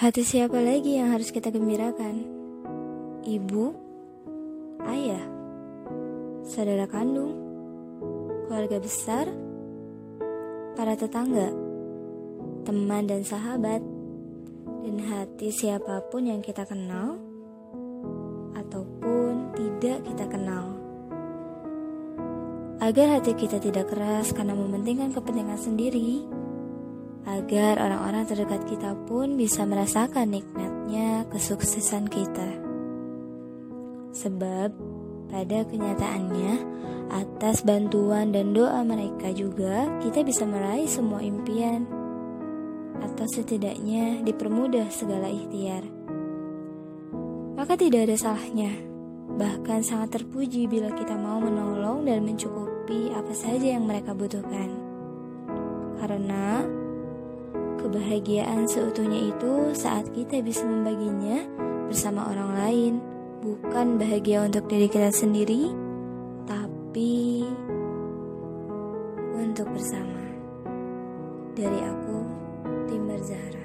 Hati siapa lagi yang harus kita gembirakan? Ibu, ayah, saudara kandung, keluarga besar, para tetangga, teman dan sahabat, dan hati siapa pun yang kita kenal? Ataupun tidak kita kenal. Agar hati kita tidak keras karena mementingkan kepentingan sendiri, agar orang-orang terdekat kita pun bisa merasakan nikmatnya kesuksesan kita. Sebab pada kenyataannya, atas bantuan dan doa mereka juga kita bisa meraih semua impian atau setidaknya dipermudah segala ikhtiar. Maka tidak ada salahnya, bahkan sangat terpuji bila kita mau menolong dan mencukupi apa saja yang mereka butuhkan. Karena Kebahagiaan seutuhnya itu saat kita bisa membaginya bersama orang lain, bukan bahagia untuk diri kita sendiri, tapi untuk bersama. Dari aku, Timber Zahra.